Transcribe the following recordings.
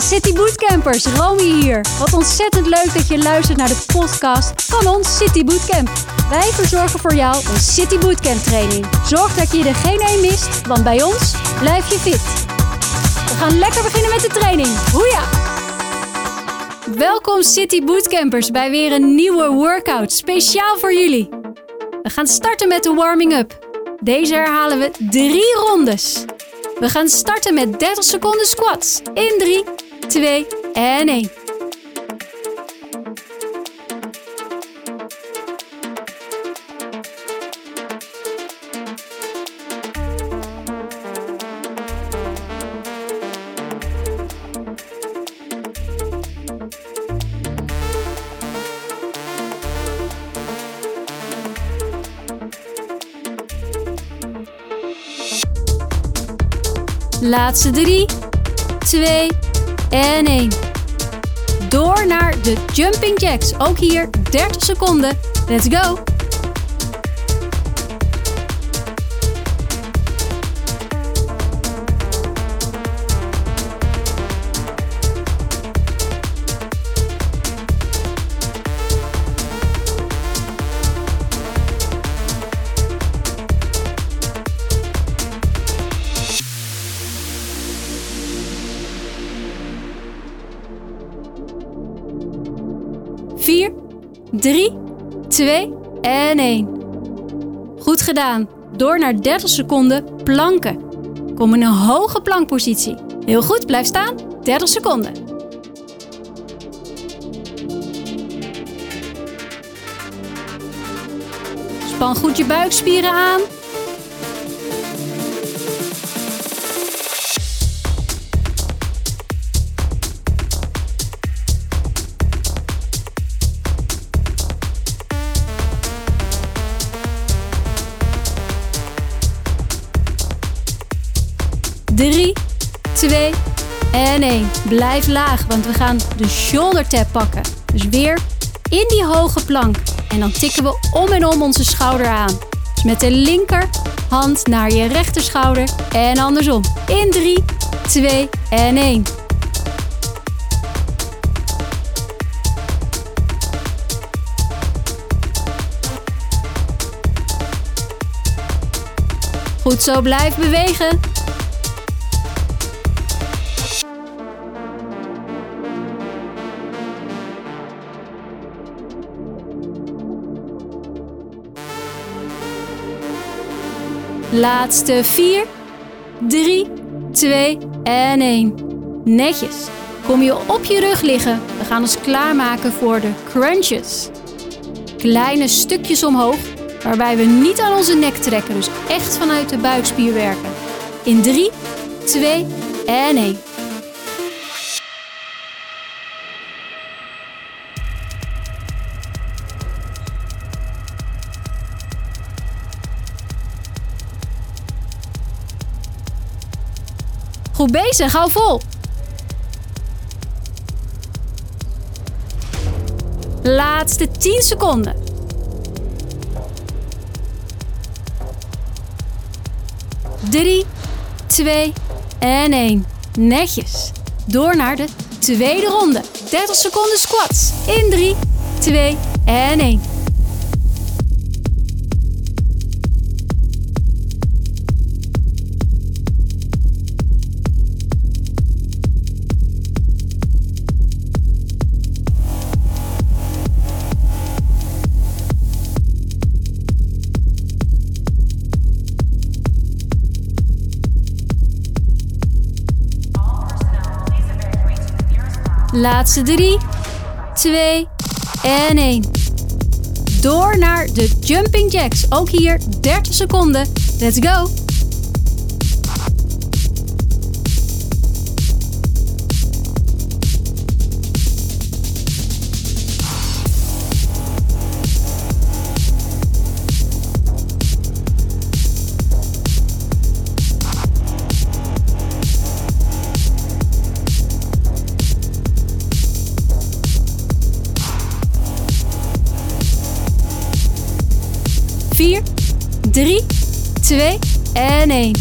City Bootcampers, Romy hier. Wat ontzettend leuk dat je luistert naar de podcast van ons City Bootcamp. Wij verzorgen voor jou een City Bootcamp training. Zorg dat je er geen één mist, want bij ons blijf je fit. We gaan lekker beginnen met de training. Hoeja! Welkom City Bootcampers bij weer een nieuwe workout speciaal voor jullie. We gaan starten met de warming-up. Deze herhalen we drie rondes. We gaan starten met 30 seconden squats. In 3, 2 en 1. Laatste 3, 2 en 1. Door naar de jumping jacks. Ook hier 30 seconden. Let's go! 3, 2 en 1. Goed gedaan. Door naar 30 seconden planken. Kom in een hoge plankpositie. Heel goed, blijf staan. 30 seconden. Span goed je buikspieren aan. Drie, twee en 1. Blijf laag, want we gaan de shoulder tap pakken. Dus weer in die hoge plank. En dan tikken we om en om onze schouder aan. Dus met de linkerhand naar je rechterschouder en andersom. In 3, 2 en 1. Goed zo, blijf bewegen. Laatste 4, 3, 2 en 1. Netjes. Kom je op je rug liggen. We gaan ons klaarmaken voor de crunches. Kleine stukjes omhoog, waarbij we niet aan onze nek trekken, dus echt vanuit de buikspier werken. In 3, 2 en 1. Bezig, hou vol. Laatste 10 seconden. Drie, twee en 1. Netjes. Door naar de tweede ronde. 30 seconden squats. In 3, 2 en 1. Laatste 3, 2 en 1. Door naar de jumping jacks. Ook hier 30 seconden. Let's go! En 1.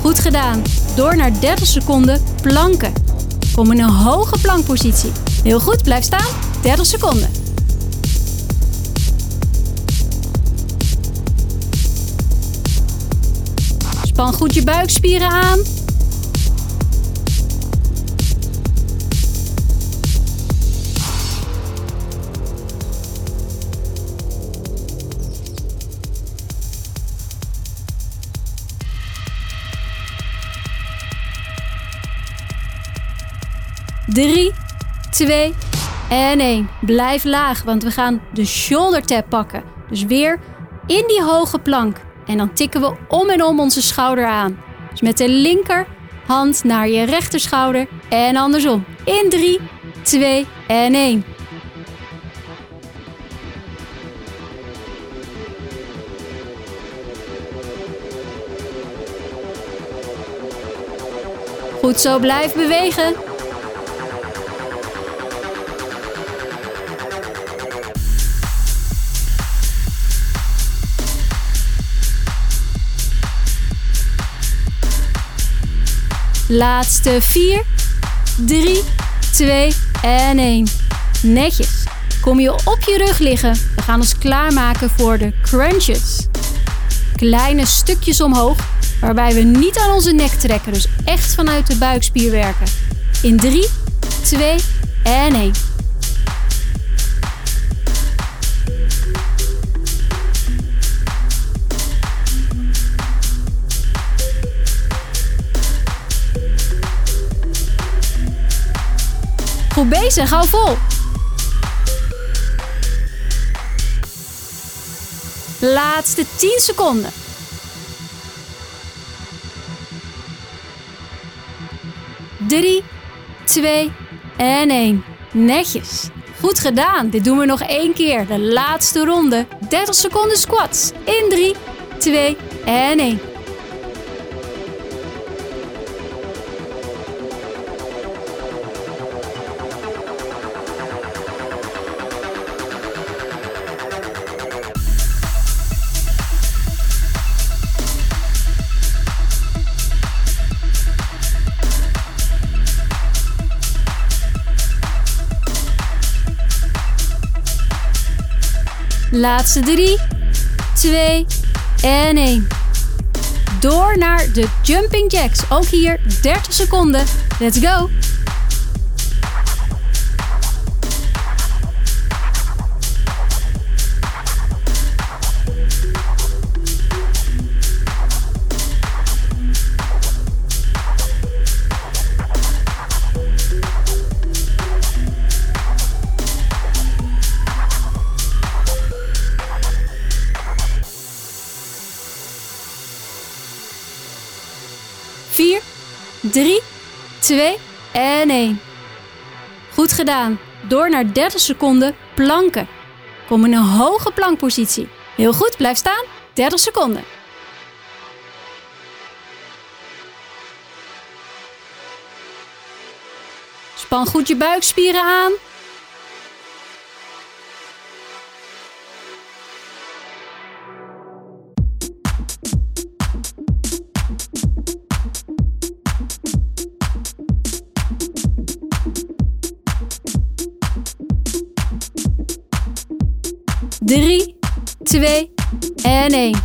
Goed gedaan. Door naar 30 seconden planken. Kom in een hoge plankpositie. Heel goed, blijf staan. 30 seconden. Span goed je buikspieren aan. Drie, twee en één. Blijf laag, want we gaan de shoulder tap pakken. Dus weer in die hoge plank. En dan tikken we om en om onze schouder aan. Dus met de linkerhand naar je rechterschouder en andersom. In 3, 2 en 1. Goed zo, blijf bewegen. Laatste 4, 3, 2 en 1. Netjes. Kom je op je rug liggen. We gaan ons klaarmaken voor de crunches. Kleine stukjes omhoog, waarbij we niet aan onze nek trekken, dus echt vanuit de buikspier werken. In 3, 2 en 1. Bezig, hou vol. Laatste 10 seconden. Drie, twee en één. Netjes. Goed gedaan. Dit doen we nog één keer. De laatste ronde. 30 seconden squats. In 3, 2 en 1. Laatste 3, 2 en 1. Door naar de jumping jacks. Ook hier 30 seconden. Let's go! Gedaan. Door naar 30 seconden planken. Kom in een hoge plankpositie. Heel goed, blijf staan. 30 seconden. Span goed je buikspieren aan.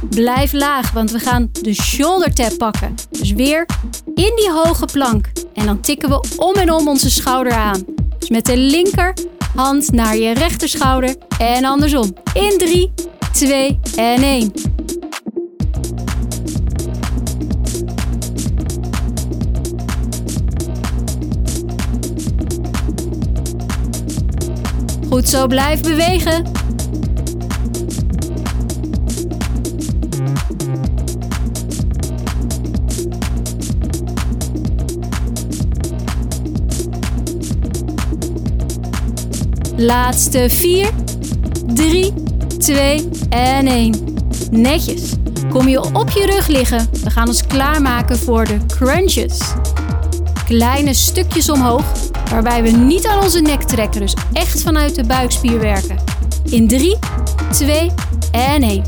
Blijf laag, want we gaan de shoulder tap pakken. Dus weer in die hoge plank. En dan tikken we om en om onze schouder aan. Dus met de linkerhand naar je rechterschouder en andersom. In 3, 2 en 1. Goed zo, blijf bewegen. Laatste 4, 3, 2 en 1. Netjes. Kom je op je rug liggen. We gaan ons klaarmaken voor de crunches. Kleine stukjes omhoog, waarbij we niet aan onze nek trekken, dus echt vanuit de buikspier werken. In 3, 2 en 1.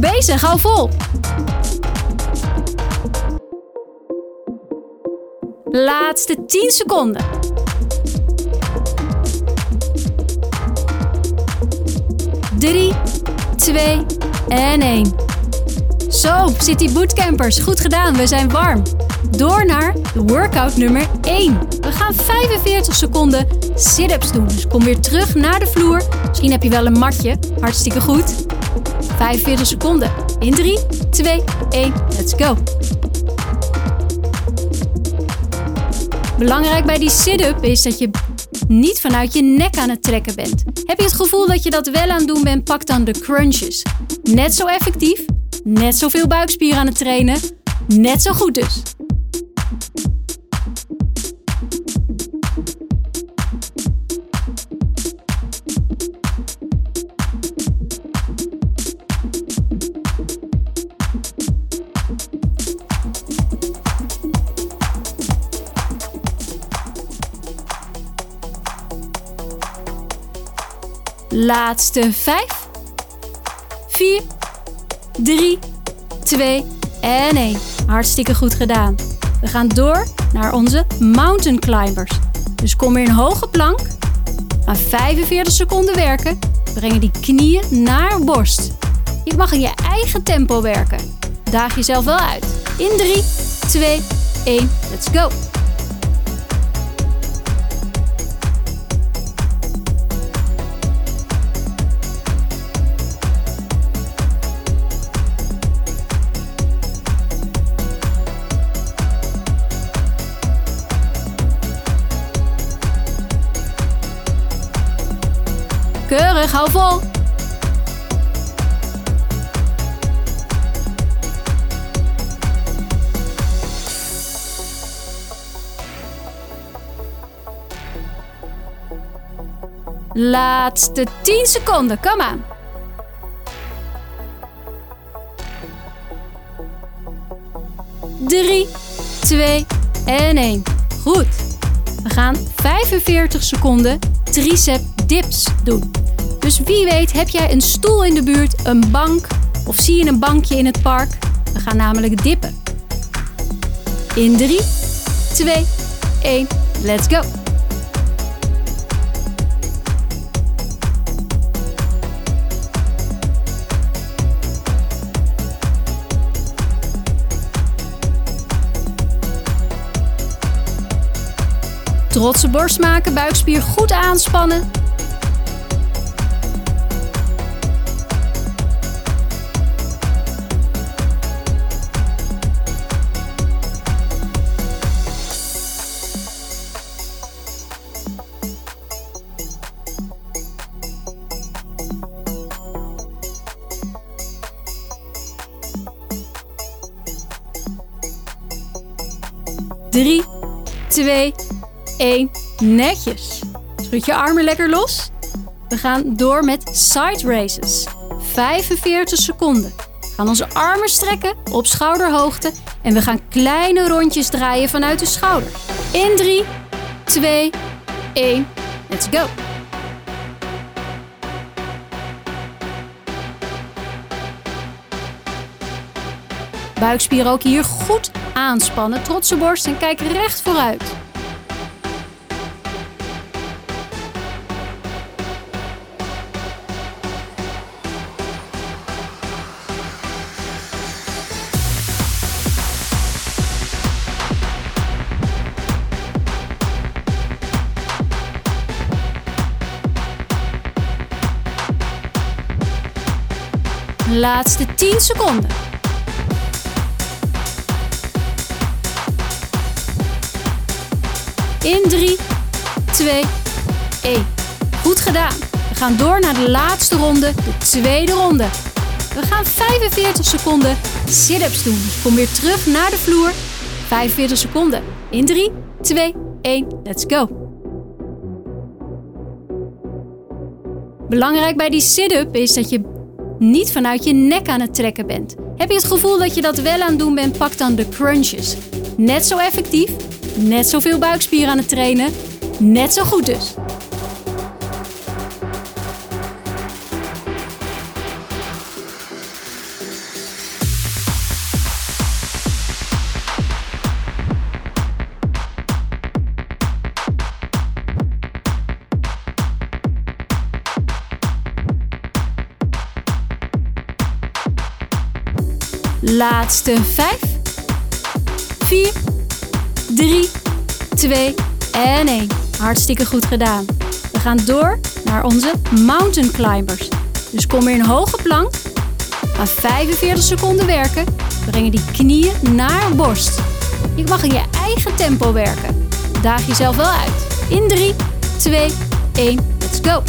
Precies, en gauw vol. Laatste 10 seconden. Drie, twee en één. Zo, City Bootcampers, goed gedaan, we zijn warm. Door naar de workout nummer 1. We gaan 45 seconden sit-ups doen. Dus kom weer terug naar de vloer. Misschien heb je wel een matje. Hartstikke goed. 45 seconden. In 3, 2, 1, let's go. Belangrijk bij die sit-up is dat je niet vanuit je nek aan het trekken bent. Heb je het gevoel dat je dat wel aan het doen bent, pak dan de crunches. Net zo effectief, net zoveel buikspieren aan het trainen, net zo goed dus. Laatste 5, 4, 3, 2 en 1. Hartstikke goed gedaan. We gaan door naar onze mountain climbers. Dus kom weer in hoge plank. Aan 45 seconden werken. Brengen die knieën naar borst. Je mag in je eigen tempo werken. Daag jezelf wel uit. In 3, 2, 1, let's go. Keurig, hou vol. Laatste 10 seconden, kom aan. Drie, twee en één. Goed. We gaan 45 seconden tricep dips doen. Dus wie weet heb jij een stoel in de buurt, een bank of zie je een bankje in het park? We gaan namelijk dippen. In 3, 2, 1, let's go! Trotse borst maken, buikspier goed aanspannen. 2, 1. Netjes. Schud je armen lekker los. We gaan door met side races. 45 seconden. We gaan onze armen strekken op schouderhoogte. En we gaan kleine rondjes draaien vanuit de schouder. In 3, 2, 1. Let's go. Buikspieren ook hier goed aanspannen. Trotse borst en kijk recht vooruit. Laatste 10 seconden. In 3, 2, 1. Goed gedaan. We gaan door naar de laatste ronde, de tweede ronde. We gaan 45 seconden sit-ups doen. Kom weer terug naar de vloer. 45 seconden. In 3, 2, 1. Let's go. Belangrijk bij die sit-up is dat je niet vanuit je nek aan het trekken bent. Heb je het gevoel dat je dat wel aan het doen bent, pak dan de crunches. Net zo effectief, net zoveel buikspier aan het trainen. Net zo goed dus. Laatste 5, 4, 3, 2 en 1. Hartstikke goed gedaan. We gaan door naar onze mountain climbers. Dus kom in hoge plank. Ga 45 seconden werken. Breng die knieën naar borst. Je mag in je eigen tempo werken. Daag jezelf wel uit. In 3, 2, 1, let's go.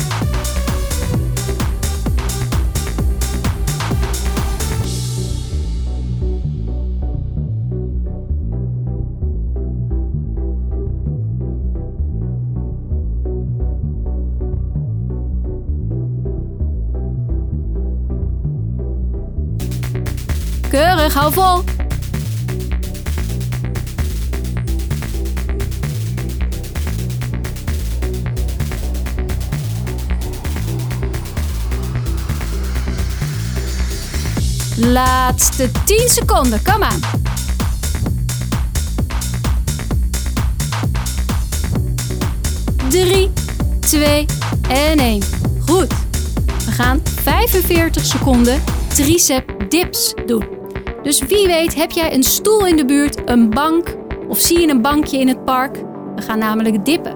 Hou vol. Laatste 10 seconden, kom aan. Drie, twee en één. Goed. We gaan 45 seconden tricep dips doen. Dus wie weet heb jij een stoel in de buurt, een bank of zie je een bankje in het park? We gaan namelijk dippen.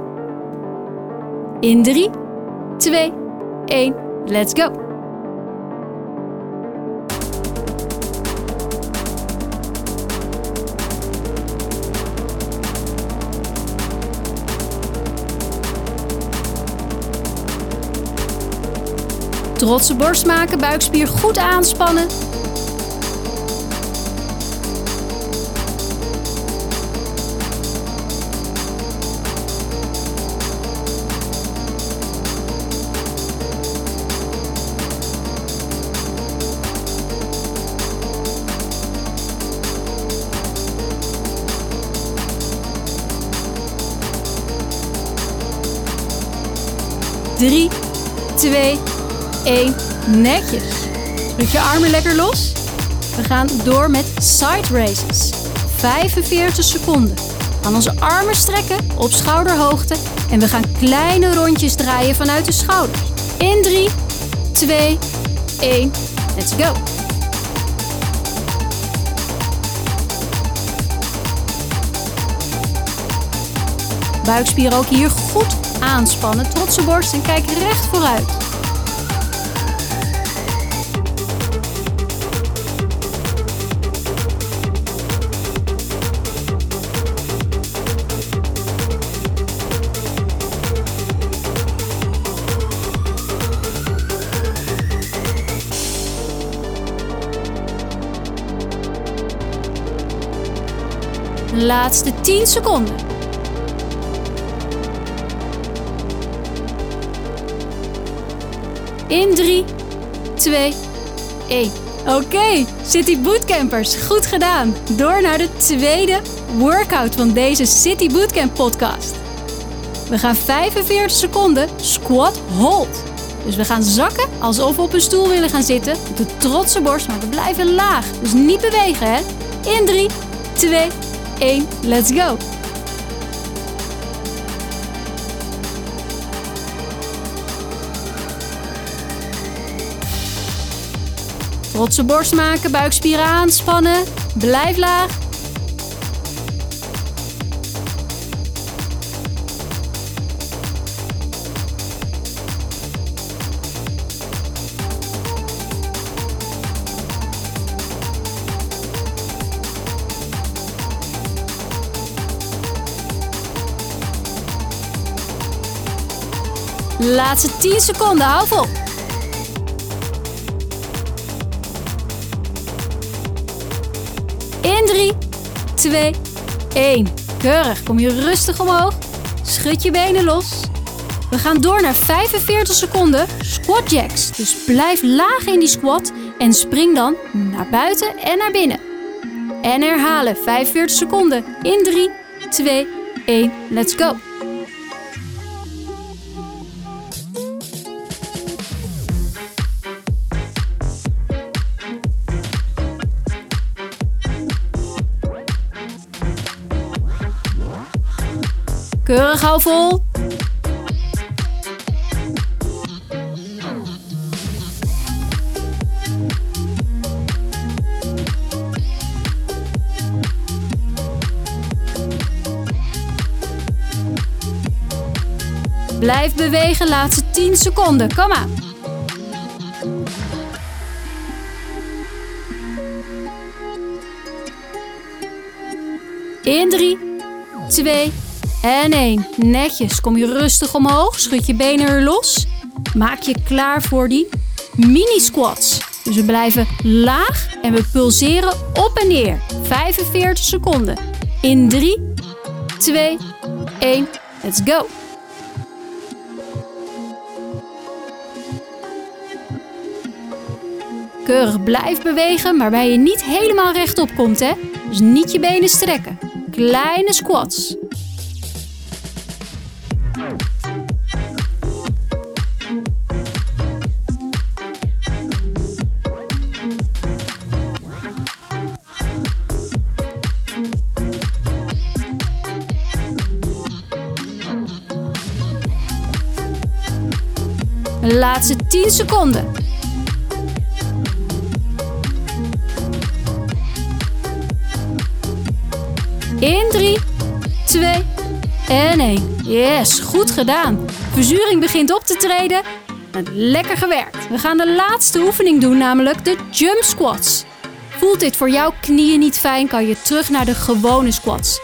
In 3, 2, 1, let's go! Trotse borst maken, buikspier goed aanspannen. Netjes. Druk je armen lekker los. We gaan door met side raises. 45 seconden. We gaan onze armen strekken op schouderhoogte en we gaan kleine rondjes draaien vanuit de schouders. In 3, 2, 1. Let's go. Buikspieren ook hier goed aanspannen. Trotse borst en kijk recht vooruit. Laatste 10 seconden. In 3, 2, 1. Oké, City Bootcampers, goed gedaan. Door naar de tweede workout van deze City Bootcamp podcast. We gaan 45 seconden squat hold. Dus we gaan zakken alsof we op een stoel willen gaan zitten. Met de trotse borst, maar we blijven laag. Dus niet bewegen, hè? In 3, 2, 1, let's go! Trotse borst maken, buikspieren aanspannen. Blijf laag. Laatste 10 seconden, hou vol. In 3, 2, 1. Keurig. Kom je rustig omhoog. Schud je benen los. We gaan door naar 45 seconden squat jacks. Dus blijf laag in die squat en spring dan naar buiten en naar binnen. En herhalen 45 seconden. In 3, 2, 1. Let's go. Keurig hou vol. Blijf bewegen, laatste 10 seconden. Kom maar. In 3, 2, en 1. Netjes. Kom je rustig omhoog. Schud je benen er los. Maak je klaar voor die mini squats. Dus we blijven laag en we pulseren op en neer. 45 seconden. In 3, 2, 1. Let's go. Keurig blijf bewegen, waarbij je niet helemaal rechtop komt, hè? Dus niet je benen strekken. Kleine squats. Laatste 10 seconden. In 3, 2 en 1. Yes, goed gedaan. Verzuring begint op te treden. Lekker gewerkt. We gaan de laatste oefening doen, namelijk de jump squats. Voelt dit voor jouw knieën niet fijn, kan je terug naar de gewone squats.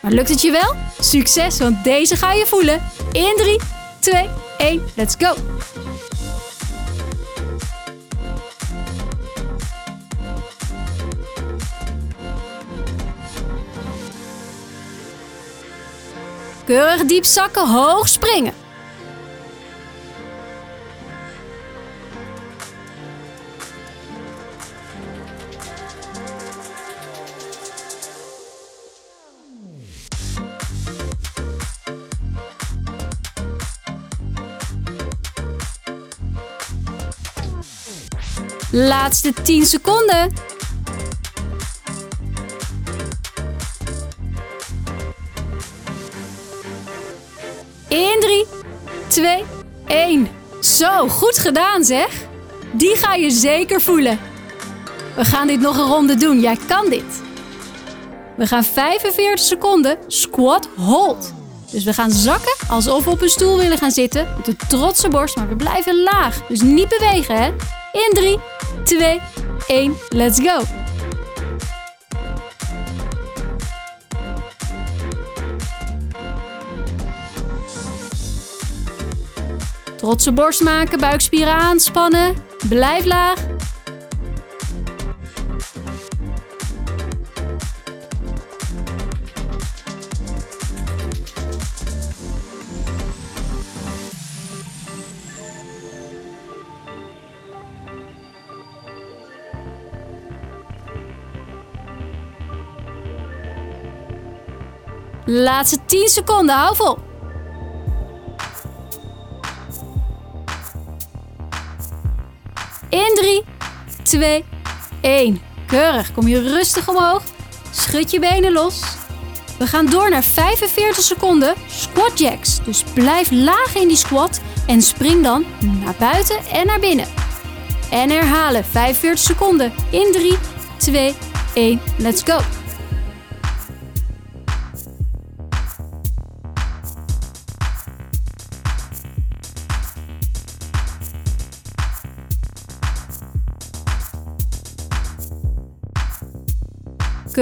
Maar lukt het je wel? Succes, want deze ga je voelen. In 3, 2, 1, let's go! Keurig diep zakken, hoog springen. Laatste 10 seconden. 2, 1. Zo, goed gedaan zeg. Die ga je zeker voelen. We gaan dit nog een ronde doen. Jij kan dit. We gaan 45 seconden squat hold. Dus we gaan zakken alsof we op een stoel willen gaan zitten. Met een trotse borst, maar we blijven laag. Dus niet bewegen hè. In 3, 2, 1, let's go. Trotse borst maken, buikspieren aanspannen. Blijf laag. Laatste 10 seconden, hou vol. 2, 1. Keurig. Kom je rustig omhoog. Schud je benen los. We gaan door naar 45 seconden squat jacks. Dus blijf laag in die squat en spring dan naar buiten en naar binnen. En herhalen 45 seconden. In 3, 2, 1. Let's go.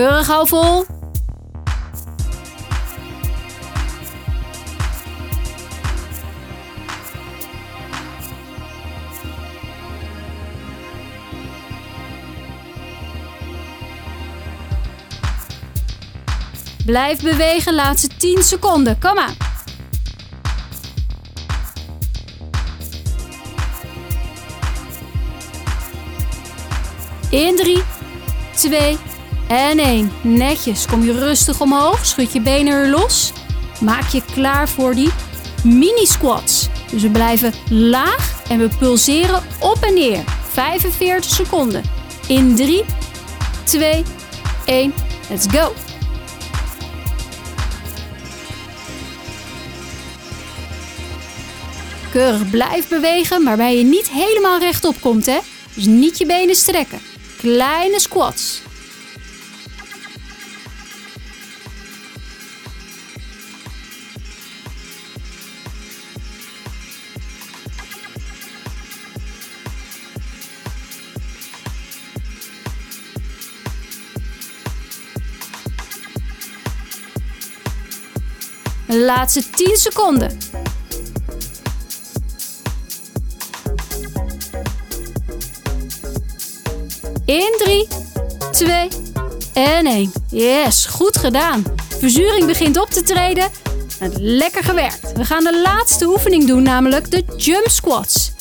Keurig hou vol. Blijf bewegen, laatste 10 seconden. Kom aan. In 3, 2, en 1. Netjes. Kom je rustig omhoog. Schud je benen er los. Maak je klaar voor die mini squats. Dus we blijven laag en we pulseren op en neer. 45 seconden. In 3, 2, 1. Let's go. Keurig blijf bewegen, waarbij je niet helemaal rechtop komt, hè? Dus niet je benen strekken. Kleine squats. Laatste 10 seconden. In 3, 2 en 1. Yes, goed gedaan. Verzuring begint op te treden. Lekker gewerkt. We gaan de laatste oefening doen, namelijk de jump squats.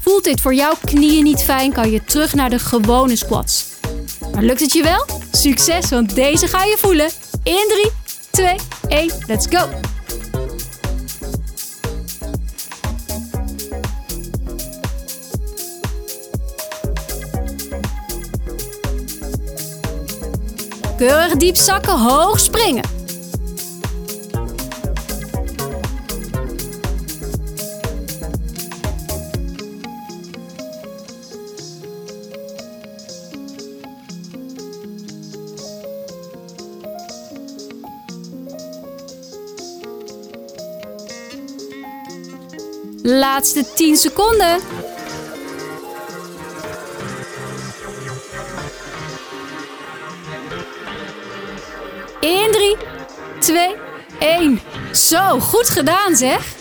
Voelt dit voor jouw knieën niet fijn, kan je terug naar de gewone squats. Maar lukt het je wel? Succes, want deze ga je voelen. In 3, 2, 1, let's go! Keurig diep zakken, hoog springen. Laatste 10 seconden. Zo, goed gedaan zeg.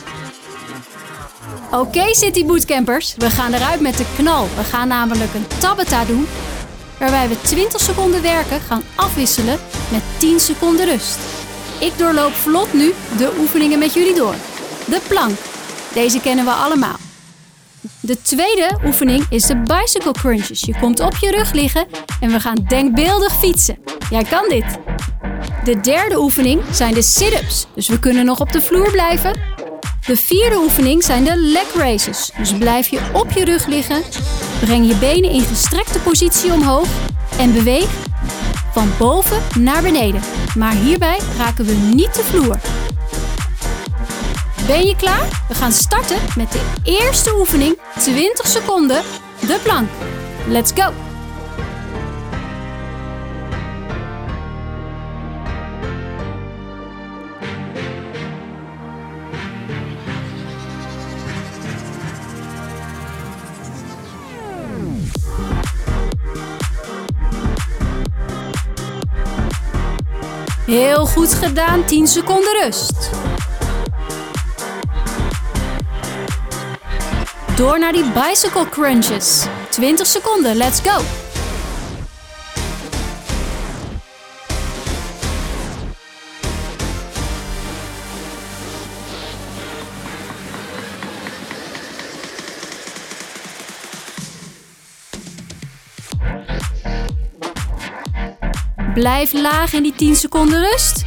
Oké okay, City Bootcampers, we gaan eruit met de knal. We gaan namelijk een Tabata doen, waarbij we 20 seconden werken gaan afwisselen met 10 seconden rust. Ik doorloop vlot nu de oefeningen met jullie door. De plank. Deze kennen we allemaal. De tweede oefening is de bicycle crunches. Je komt op je rug liggen en we gaan denkbeeldig fietsen. Jij kan dit. De derde oefening zijn de sit-ups, dus we kunnen nog op de vloer blijven. De vierde oefening zijn de leg raises, dus blijf je op je rug liggen, breng je benen in gestrekte positie omhoog en beweeg van boven naar beneden. Maar hierbij raken we niet de vloer. Ben je klaar? We gaan starten met de eerste oefening, 20 seconden, de plank. Let's go! Heel goed gedaan, 10 seconden rust. Door naar die bicycle crunches. 20 seconden, let's go! Blijf laag in die 10 seconden rust.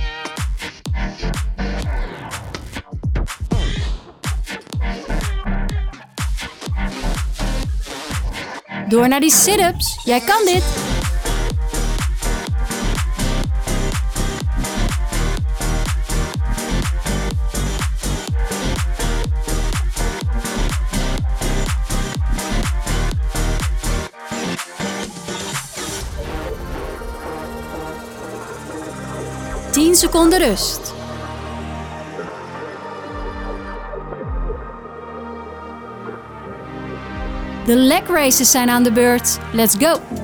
Door naar die sit-ups. Jij kan dit. Tien seconden rust. De leg races zijn aan de beurt. Let's go!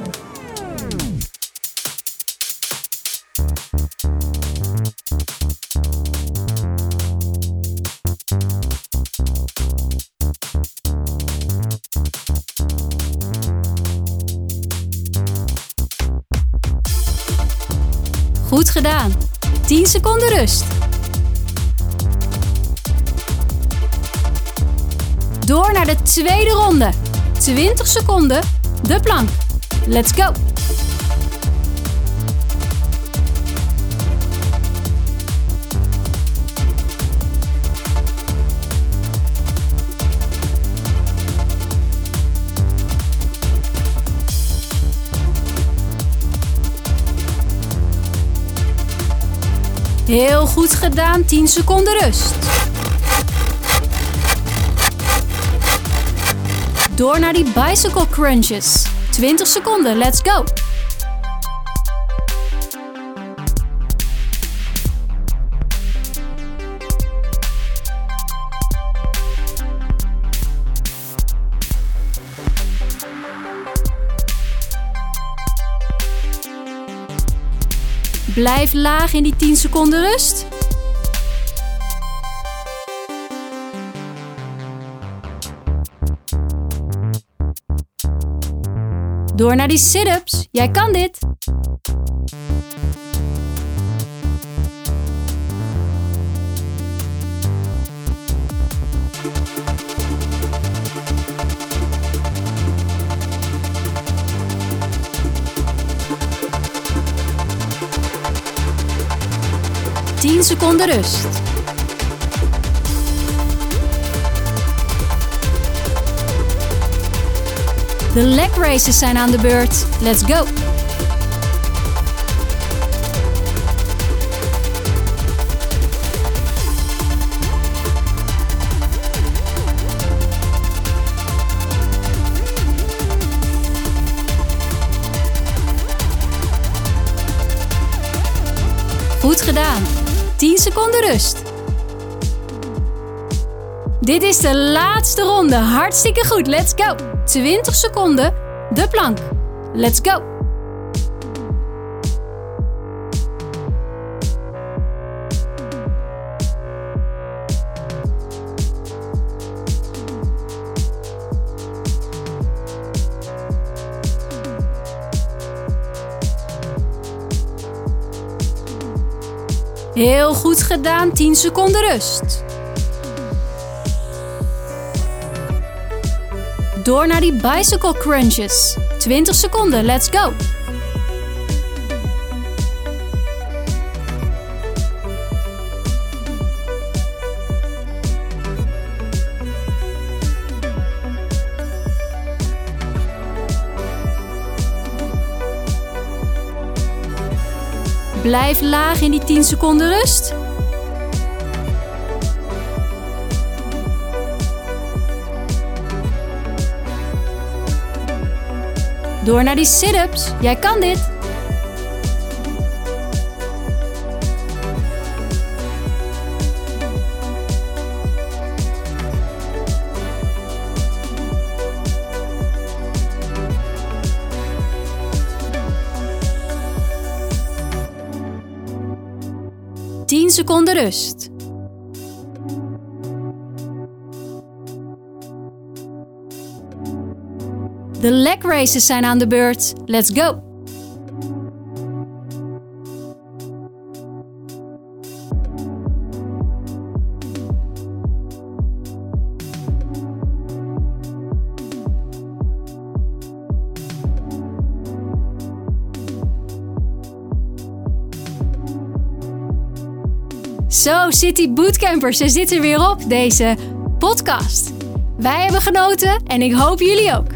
10 seconden rust. Door naar de tweede ronde. 20 seconden de plank. Let's go! Heel goed gedaan, 10 seconden rust. Door naar die bicycle crunches. 20 seconden, let's go! Blijf laag in die 10 seconden rust. Door naar die sit-ups. Jij kan dit. Seconden rust. De leg races zijn aan de beurt. Let's go! Goed gedaan. 10 seconden rust. Dit is de laatste ronde. Hartstikke goed. Let's go. 20 seconden. De plank. Let's go. Heel goed gedaan. 10 seconden rust. Door naar die bicycle crunches. 20 seconden, let's go! Blijf laag in die 10 seconden rust. Door naar die sit-ups. Jij kan dit. Tien seconden rust. De leg races zijn aan de beurt. Let's go! City Bootcampers, ze zitten weer op deze podcast. Wij hebben genoten en ik hoop jullie ook.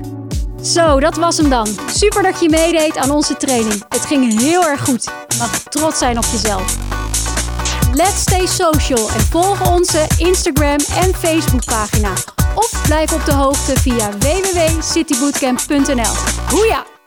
Zo, dat was hem dan. Super dat je meedeed aan onze training. Het ging heel erg goed. Je mag trots zijn op jezelf. Let's stay social en volg onze Instagram en Facebook pagina. Of blijf op de hoogte via www.citybootcamp.nl. Hoeja!